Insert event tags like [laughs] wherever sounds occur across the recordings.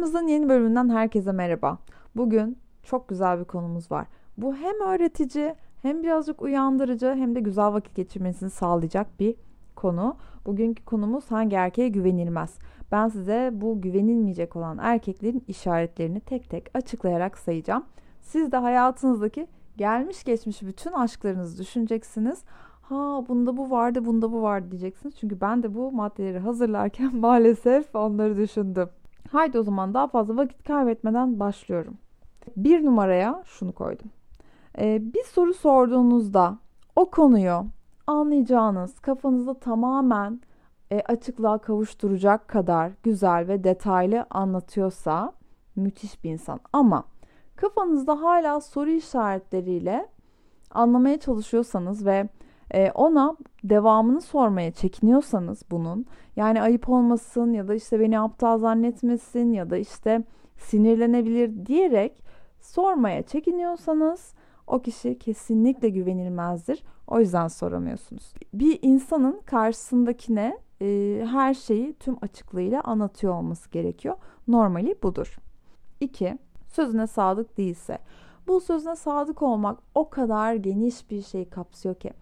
Alarmımızın yeni bölümünden herkese merhaba. Bugün çok güzel bir konumuz var. Bu hem öğretici hem birazcık uyandırıcı hem de güzel vakit geçirmesini sağlayacak bir konu. Bugünkü konumuz hangi erkeğe güvenilmez. Ben size bu güvenilmeyecek olan erkeklerin işaretlerini tek tek açıklayarak sayacağım. Siz de hayatınızdaki gelmiş geçmiş bütün aşklarınızı düşüneceksiniz. Ha bunda bu vardı, bunda bu vardı diyeceksiniz. Çünkü ben de bu maddeleri hazırlarken [laughs] maalesef onları düşündüm. Haydi o zaman daha fazla vakit kaybetmeden başlıyorum. Bir numaraya şunu koydum. Ee, bir soru sorduğunuzda o konuyu anlayacağınız, kafanızda tamamen e, açıklığa kavuşturacak kadar güzel ve detaylı anlatıyorsa müthiş bir insan. Ama kafanızda hala soru işaretleriyle anlamaya çalışıyorsanız ve e, ona devamını sormaya çekiniyorsanız bunun yani ayıp olmasın ya da işte beni aptal zannetmesin ya da işte sinirlenebilir diyerek sormaya çekiniyorsanız o kişi kesinlikle güvenilmezdir. O yüzden soramıyorsunuz. Bir insanın karşısındakine e, her şeyi tüm açıklığıyla anlatıyor olması gerekiyor. Normali budur. 2. Sözüne sadık değilse. Bu sözüne sadık olmak o kadar geniş bir şey kapsıyor ki.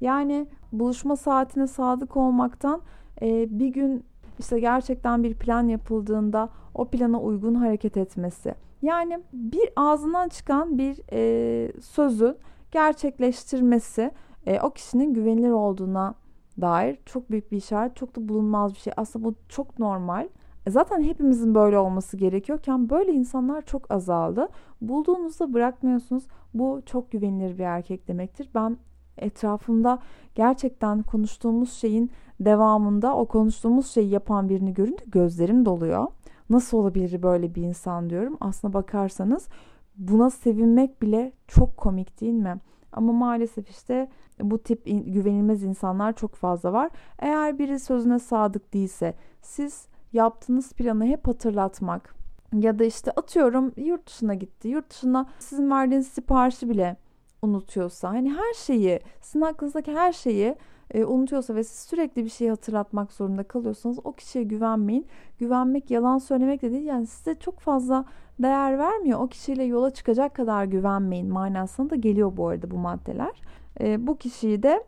Yani buluşma saatine sadık olmaktan e, bir gün işte gerçekten bir plan yapıldığında o plana uygun hareket etmesi. Yani bir ağzından çıkan bir e, sözün gerçekleştirmesi e, o kişinin güvenilir olduğuna dair çok büyük bir işaret, çok da bulunmaz bir şey. Aslında bu çok normal. E, zaten hepimizin böyle olması gerekiyorken böyle insanlar çok azaldı. Bulduğunuzda bırakmıyorsunuz. Bu çok güvenilir bir erkek demektir. Ben etrafımda gerçekten konuştuğumuz şeyin devamında o konuştuğumuz şeyi yapan birini görünce gözlerim doluyor. Nasıl olabilir böyle bir insan diyorum. Aslına bakarsanız buna sevinmek bile çok komik değil mi? Ama maalesef işte bu tip güvenilmez insanlar çok fazla var. Eğer biri sözüne sadık değilse siz yaptığınız planı hep hatırlatmak ya da işte atıyorum yurt dışına gitti. Yurt dışına sizin verdiğiniz siparişi bile unutuyorsa hani her şeyi sizin aklınızdaki her şeyi e, unutuyorsa ve siz sürekli bir şeyi hatırlatmak zorunda kalıyorsanız o kişiye güvenmeyin. Güvenmek yalan söylemek de değil yani size çok fazla değer vermiyor. O kişiyle yola çıkacak kadar güvenmeyin manasına da geliyor bu arada bu maddeler. E, bu kişiyi de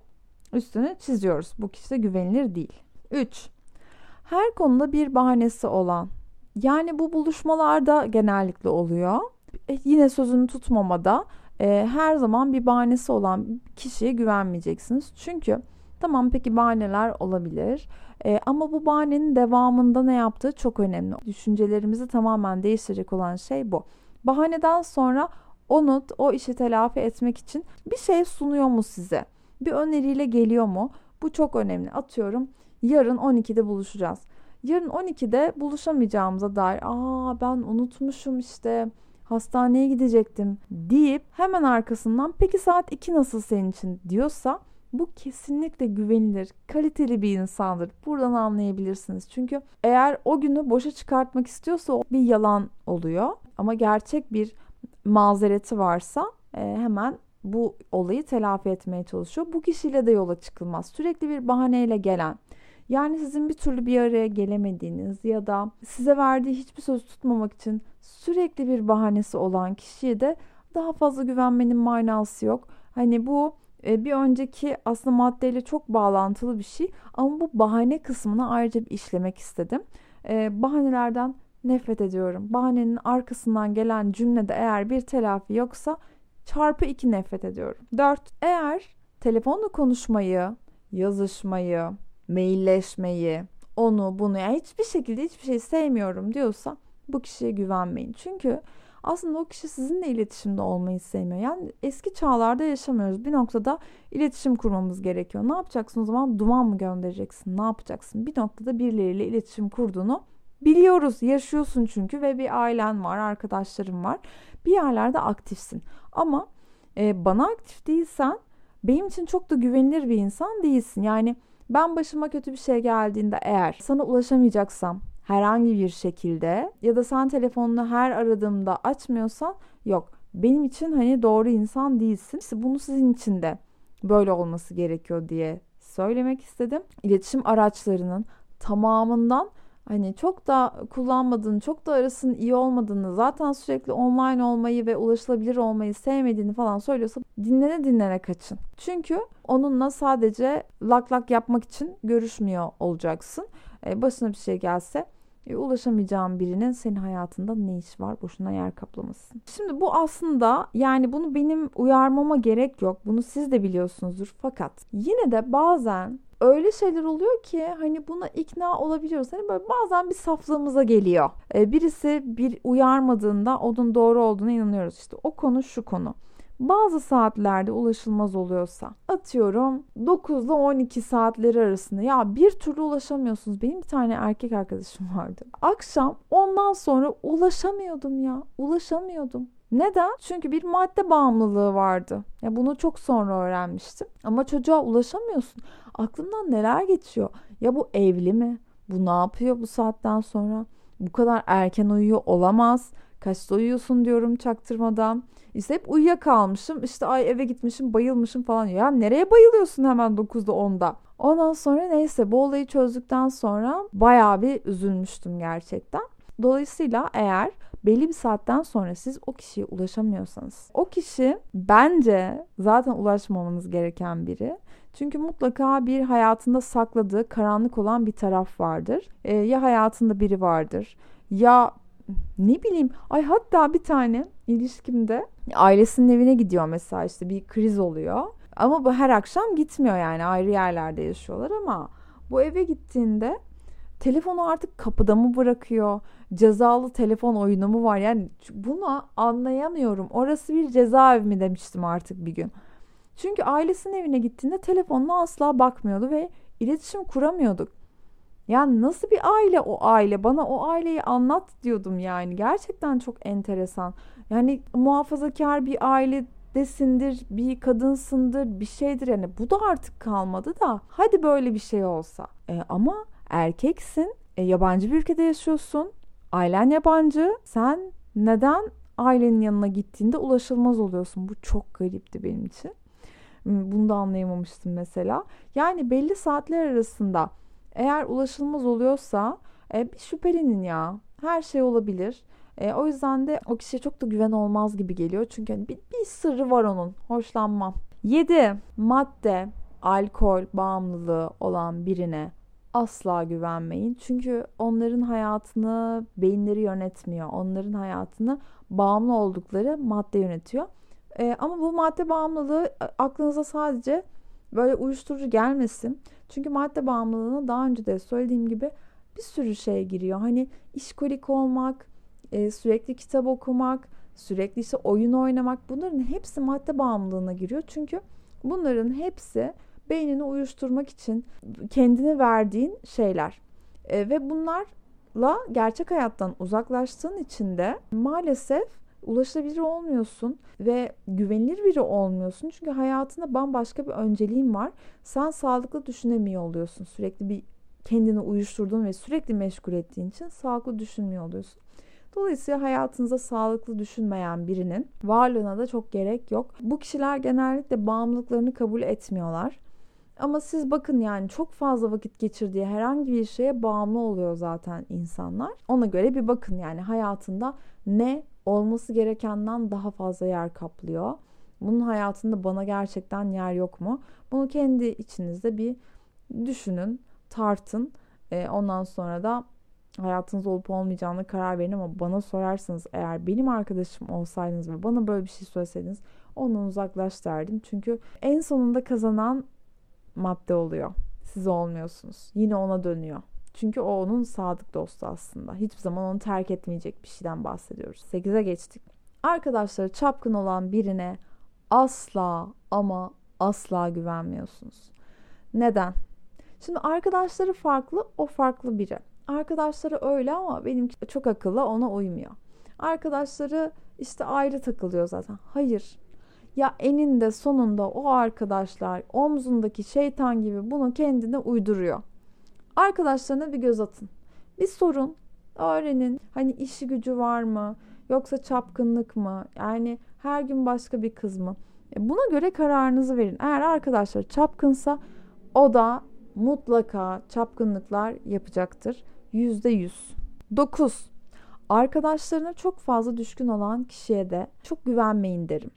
üstüne çiziyoruz. Bu kişi de güvenilir değil. 3. Her konuda bir bahanesi olan yani bu buluşmalarda genellikle oluyor. E, yine sözünü tutmamada e, her zaman bir bahanesi olan kişiye güvenmeyeceksiniz. Çünkü tamam peki bahaneler olabilir e, ama bu bahanenin devamında ne yaptığı çok önemli. Düşüncelerimizi tamamen değiştirecek olan şey bu. Bahaneden sonra onu o işi telafi etmek için bir şey sunuyor mu size? Bir öneriyle geliyor mu? Bu çok önemli. Atıyorum yarın 12'de buluşacağız. Yarın 12'de buluşamayacağımıza dair aa ben unutmuşum işte hastaneye gidecektim deyip hemen arkasından peki saat 2 nasıl senin için diyorsa bu kesinlikle güvenilir, kaliteli bir insandır. Buradan anlayabilirsiniz. Çünkü eğer o günü boşa çıkartmak istiyorsa o bir yalan oluyor. Ama gerçek bir mazereti varsa e, hemen bu olayı telafi etmeye çalışıyor. Bu kişiyle de yola çıkılmaz. Sürekli bir bahaneyle gelen yani sizin bir türlü bir araya gelemediğiniz ya da size verdiği hiçbir söz tutmamak için sürekli bir bahanesi olan kişiye de daha fazla güvenmenin manası yok. Hani bu e, bir önceki aslında maddeyle çok bağlantılı bir şey ama bu bahane kısmını ayrıca bir işlemek istedim. E, bahanelerden nefret ediyorum. Bahanenin arkasından gelen cümlede eğer bir telafi yoksa çarpı iki nefret ediyorum. Dört, eğer telefonla konuşmayı, yazışmayı, mailleşmeyi, onu bunu yani hiçbir şekilde hiçbir şey sevmiyorum diyorsa bu kişiye güvenmeyin. Çünkü aslında o kişi sizinle iletişimde olmayı sevmiyor. Yani eski çağlarda yaşamıyoruz. Bir noktada iletişim kurmamız gerekiyor. Ne yapacaksın o zaman? Duman mı göndereceksin? Ne yapacaksın? Bir noktada birileriyle iletişim kurduğunu biliyoruz. Yaşıyorsun çünkü ve bir ailen var, arkadaşların var. Bir yerlerde aktifsin. Ama e, bana aktif değilsen benim için çok da güvenilir bir insan değilsin. Yani ben başıma kötü bir şey geldiğinde eğer sana ulaşamayacaksam herhangi bir şekilde ya da sen telefonunu her aradığımda açmıyorsan yok benim için hani doğru insan değilsin. İşte bunu sizin için de böyle olması gerekiyor diye söylemek istedim. İletişim araçlarının tamamından hani çok da kullanmadığını, çok da arasının iyi olmadığını, zaten sürekli online olmayı ve ulaşılabilir olmayı sevmediğini falan söylüyorsa dinlene dinlene kaçın. Çünkü onunla sadece lak lak yapmak için görüşmüyor olacaksın. Ee, başına bir şey gelse e, ulaşamayacağın birinin senin hayatında ne iş var? Boşuna yer kaplamasın. Şimdi bu aslında yani bunu benim uyarmama gerek yok. Bunu siz de biliyorsunuzdur. Fakat yine de bazen öyle şeyler oluyor ki hani buna ikna olabiliyoruz. Hani böyle bazen bir saflığımıza geliyor. Ee, birisi bir uyarmadığında onun doğru olduğuna inanıyoruz. İşte o konu şu konu bazı saatlerde ulaşılmaz oluyorsa atıyorum 9 ile 12 saatleri arasında ya bir türlü ulaşamıyorsunuz. Benim bir tane erkek arkadaşım vardı. Akşam ondan sonra ulaşamıyordum ya. Ulaşamıyordum. Neden? Çünkü bir madde bağımlılığı vardı. Ya bunu çok sonra öğrenmiştim. Ama çocuğa ulaşamıyorsun. Aklımdan neler geçiyor? Ya bu evli mi? Bu ne yapıyor bu saatten sonra? Bu kadar erken uyuyor olamaz. Kaçta uyuyorsun diyorum çaktırmadan. İşte hep uyuyakalmışım. İşte ay eve gitmişim bayılmışım falan. Ya nereye bayılıyorsun hemen 9'da 10'da? Ondan sonra neyse bu olayı çözdükten sonra bayağı bir üzülmüştüm gerçekten. Dolayısıyla eğer belli bir saatten sonra siz o kişiye ulaşamıyorsanız o kişi bence zaten ulaşmamanız gereken biri. Çünkü mutlaka bir hayatında sakladığı karanlık olan bir taraf vardır. Ee, ya hayatında biri vardır ya ne bileyim ay hatta bir tane ilişkimde ailesinin evine gidiyor mesela işte bir kriz oluyor. Ama bu her akşam gitmiyor yani ayrı yerlerde yaşıyorlar ama bu eve gittiğinde telefonu artık kapıda mı bırakıyor? Cezalı telefon oyunu mu var? Yani bunu anlayamıyorum. Orası bir cezaevi mi demiştim artık bir gün. Çünkü ailesinin evine gittiğinde telefonuna asla bakmıyordu ve iletişim kuramıyorduk. Yani nasıl bir aile o aile? Bana o aileyi anlat diyordum yani. Gerçekten çok enteresan. Yani muhafazakar bir aile desindir, bir kadınsındır, bir şeydir. Yani bu da artık kalmadı da. Hadi böyle bir şey olsa. E, ama erkeksin, e, yabancı bir ülkede yaşıyorsun. Ailen yabancı. Sen neden ailenin yanına gittiğinde ulaşılmaz oluyorsun? Bu çok garipti benim için. Bunu da anlayamamıştım mesela. Yani belli saatler arasında eğer ulaşılmaz oluyorsa e, bir şüphelenin ya. Her şey olabilir. E, o yüzden de o kişiye çok da güven olmaz gibi geliyor. Çünkü hani bir, bir sırrı var onun. Hoşlanmam. 7. Madde, alkol bağımlılığı olan birine asla güvenmeyin. Çünkü onların hayatını beyinleri yönetmiyor. Onların hayatını bağımlı oldukları madde yönetiyor. E, ama bu madde bağımlılığı e, aklınıza sadece böyle uyuşturucu gelmesin. Çünkü madde bağımlılığına daha önce de söylediğim gibi bir sürü şey giriyor. Hani işkolik olmak, e, sürekli kitap okumak, sürekli işte oyun oynamak bunların hepsi madde bağımlılığına giriyor. Çünkü bunların hepsi beynini uyuşturmak için kendine verdiğin şeyler. E, ve bunlarla gerçek hayattan uzaklaştığın için de maalesef ulaşılabilir olmuyorsun ve güvenilir biri olmuyorsun. Çünkü hayatında bambaşka bir önceliğin var. Sen sağlıklı düşünemiyor oluyorsun. Sürekli bir kendini uyuşturduğun ve sürekli meşgul ettiğin için sağlıklı düşünmüyor oluyorsun. Dolayısıyla hayatınıza sağlıklı düşünmeyen birinin varlığına da çok gerek yok. Bu kişiler genellikle bağımlılıklarını kabul etmiyorlar. Ama siz bakın yani çok fazla vakit geçirdiği herhangi bir şeye bağımlı oluyor zaten insanlar. Ona göre bir bakın yani hayatında ne olması gerekenden daha fazla yer kaplıyor. Bunun hayatında bana gerçekten yer yok mu? Bunu kendi içinizde bir düşünün, tartın. E, ondan sonra da hayatınız olup olmayacağına karar verin ama bana sorarsanız eğer benim arkadaşım olsaydınız ve bana böyle bir şey söyleseydiniz ondan uzaklaş derdim. Çünkü en sonunda kazanan madde oluyor. Siz olmuyorsunuz. Yine ona dönüyor. Çünkü o onun sadık dostu aslında. Hiçbir zaman onu terk etmeyecek bir şeyden bahsediyoruz. 8'e geçtik. Arkadaşları çapkın olan birine asla ama asla güvenmiyorsunuz. Neden? Şimdi arkadaşları farklı, o farklı biri. Arkadaşları öyle ama benim çok akıllı ona uymuyor. Arkadaşları işte ayrı takılıyor zaten. Hayır. Ya eninde sonunda o arkadaşlar omzundaki şeytan gibi bunu kendine uyduruyor. Arkadaşlarına bir göz atın. Bir sorun, öğrenin. Hani işi gücü var mı? Yoksa çapkınlık mı? Yani her gün başka bir kız mı? E, buna göre kararınızı verin. Eğer arkadaşlar çapkınsa o da mutlaka çapkınlıklar yapacaktır. %100. 9. Arkadaşlarına çok fazla düşkün olan kişiye de çok güvenmeyin derim.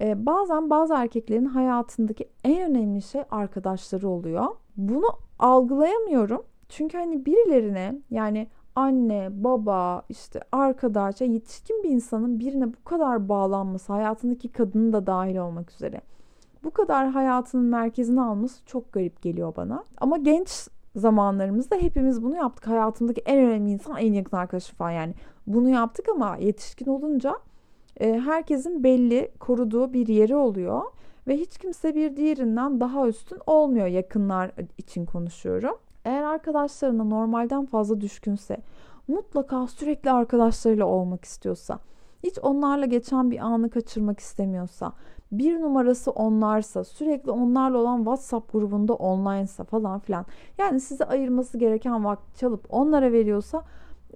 Ee, bazen bazı erkeklerin hayatındaki en önemli şey arkadaşları oluyor. Bunu algılayamıyorum. Çünkü hani birilerine yani anne, baba, işte arkadaş, yetişkin bir insanın birine bu kadar bağlanması, hayatındaki kadını da dahil olmak üzere bu kadar hayatının merkezine alması çok garip geliyor bana. Ama genç zamanlarımızda hepimiz bunu yaptık. Hayatımdaki en önemli insan en yakın arkadaşım falan yani. Bunu yaptık ama yetişkin olunca e, herkesin belli koruduğu bir yeri oluyor. Ve hiç kimse bir diğerinden daha üstün olmuyor yakınlar için konuşuyorum. Eğer arkadaşlarına normalden fazla düşkünse, mutlaka sürekli arkadaşlarıyla olmak istiyorsa, hiç onlarla geçen bir anı kaçırmak istemiyorsa, bir numarası onlarsa, sürekli onlarla olan WhatsApp grubunda online'sa falan filan. Yani size ayırması gereken vakti çalıp onlara veriyorsa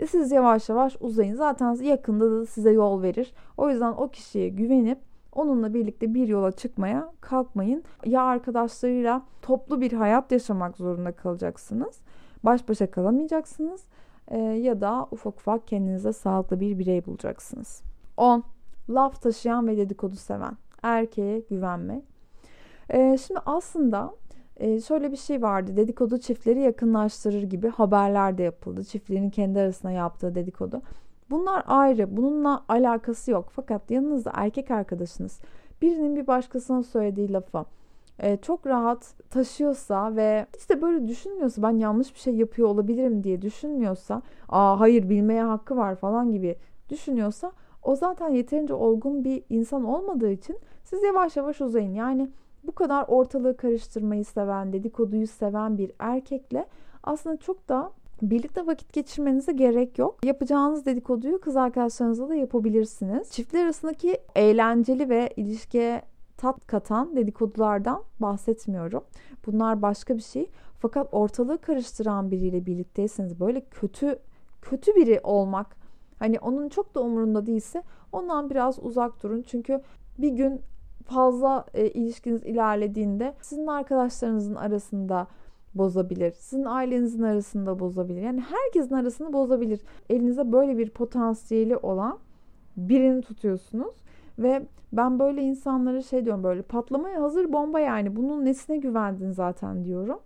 siz yavaş yavaş uzayın. Zaten yakında da size yol verir. O yüzden o kişiye güvenip onunla birlikte bir yola çıkmaya kalkmayın. Ya arkadaşlarıyla toplu bir hayat yaşamak zorunda kalacaksınız. Baş başa kalamayacaksınız. E, ya da ufak ufak kendinize sağlıklı bir birey bulacaksınız. 10. Laf taşıyan ve dedikodu seven. Erkeğe güvenme. E, şimdi aslında e, şöyle bir şey vardı. Dedikodu çiftleri yakınlaştırır gibi haberler de yapıldı. Çiftlerin kendi arasında yaptığı dedikodu. Bunlar ayrı. Bununla alakası yok. Fakat yanınızda erkek arkadaşınız birinin bir başkasına söylediği lafı e, çok rahat taşıyorsa ve hiç de böyle düşünmüyorsa ben yanlış bir şey yapıyor olabilirim diye düşünmüyorsa aa hayır bilmeye hakkı var falan gibi düşünüyorsa o zaten yeterince olgun bir insan olmadığı için siz yavaş yavaş uzayın. Yani bu kadar ortalığı karıştırmayı seven, dedikoduyu seven bir erkekle aslında çok da birlikte vakit geçirmenize gerek yok. Yapacağınız dedikoduyu kız arkadaşlarınızla da yapabilirsiniz. Çiftler arasındaki eğlenceli ve ilişkiye tat katan dedikodulardan bahsetmiyorum. Bunlar başka bir şey. Fakat ortalığı karıştıran biriyle birlikteyseniz böyle kötü kötü biri olmak hani onun çok da umurunda değilse ondan biraz uzak durun. Çünkü bir gün fazla e, ilişkiniz ilerlediğinde sizin arkadaşlarınızın arasında bozabilir. Sizin ailenizin arasında bozabilir. Yani herkesin arasını bozabilir. Elinize böyle bir potansiyeli olan birini tutuyorsunuz ve ben böyle insanlara şey diyorum böyle patlamaya hazır bomba yani bunun nesine güvendin zaten diyorum.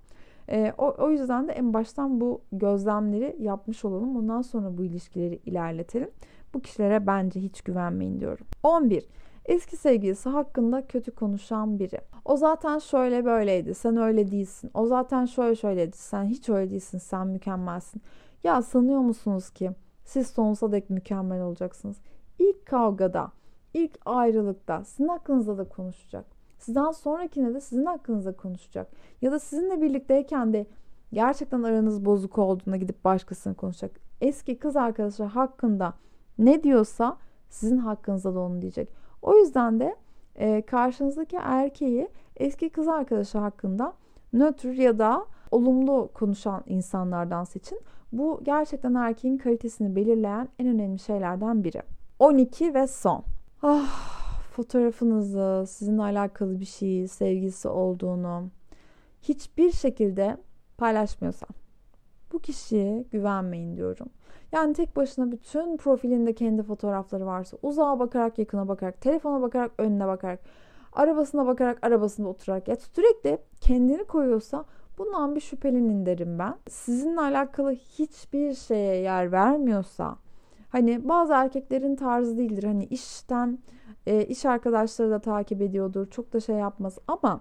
E, o, o yüzden de en baştan bu gözlemleri yapmış olalım. Ondan sonra bu ilişkileri ilerletelim. Bu kişilere bence hiç güvenmeyin diyorum. 11. Eski sevgilisi hakkında kötü konuşan biri. O zaten şöyle böyleydi. Sen öyle değilsin. O zaten şöyle şöyleydi. Sen hiç öyle değilsin. Sen mükemmelsin. Ya sanıyor musunuz ki siz sonsuza dek mükemmel olacaksınız? İlk kavgada, ilk ayrılıkta sizin hakkınızda da konuşacak. Sizden sonrakine de sizin hakkınızda konuşacak. Ya da sizinle birlikteyken de gerçekten aranız bozuk olduğunda gidip başkasını konuşacak. Eski kız arkadaşı hakkında ne diyorsa sizin hakkınızda da onu diyecek. O yüzden de e, karşınızdaki erkeği eski kız arkadaşı hakkında nötr ya da olumlu konuşan insanlardan seçin. Bu gerçekten erkeğin kalitesini belirleyen en önemli şeylerden biri. 12 ve son. Ah, fotoğrafınızı, sizinle alakalı bir şey, sevgisi olduğunu hiçbir şekilde paylaşmıyorsam bu kişiye güvenmeyin diyorum. Yani tek başına bütün profilinde kendi fotoğrafları varsa uzağa bakarak, yakına bakarak, telefona bakarak, önüne bakarak, arabasına bakarak, arabasında oturarak ya sürekli kendini koyuyorsa bundan bir şüphelenin derim ben. Sizinle alakalı hiçbir şeye yer vermiyorsa hani bazı erkeklerin tarzı değildir. Hani işten e, iş arkadaşları da takip ediyordur. Çok da şey yapmaz ama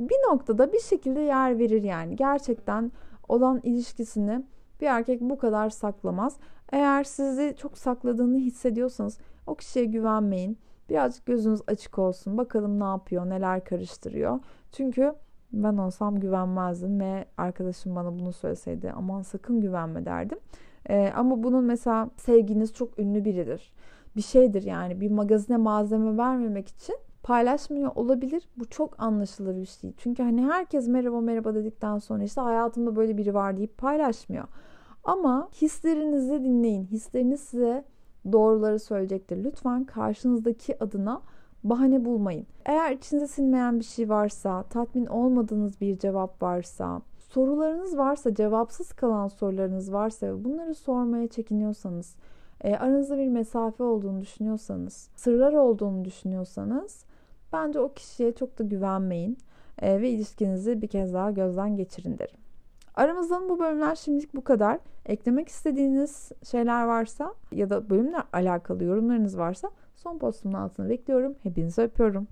bir noktada bir şekilde yer verir yani. Gerçekten olan ilişkisini bir erkek bu kadar saklamaz. Eğer sizi çok sakladığını hissediyorsanız o kişiye güvenmeyin. Birazcık gözünüz açık olsun. Bakalım ne yapıyor, neler karıştırıyor. Çünkü ben olsam güvenmezdim ve arkadaşım bana bunu söyleseydi aman sakın güvenme derdim. Ee, ama bunun mesela sevginiz çok ünlü biridir. Bir şeydir yani bir magazine malzeme vermemek için paylaşmıyor olabilir. Bu çok anlaşılır bir şey. Çünkü hani herkes merhaba merhaba dedikten sonra işte hayatımda böyle biri var deyip paylaşmıyor. Ama hislerinizi dinleyin. Hisleriniz size doğruları söyleyecektir. Lütfen karşınızdaki adına bahane bulmayın. Eğer içinize sinmeyen bir şey varsa, tatmin olmadığınız bir cevap varsa, sorularınız varsa, cevapsız kalan sorularınız varsa ve bunları sormaya çekiniyorsanız, e, aranızda bir mesafe olduğunu düşünüyorsanız, sırlar olduğunu düşünüyorsanız bence o kişiye çok da güvenmeyin e, ve ilişkinizi bir kez daha gözden geçirin derim. Aramızdan bu bölümler şimdilik bu kadar. Eklemek istediğiniz şeyler varsa ya da bölümle alakalı yorumlarınız varsa son postumun altına bekliyorum. Hepinizi öpüyorum.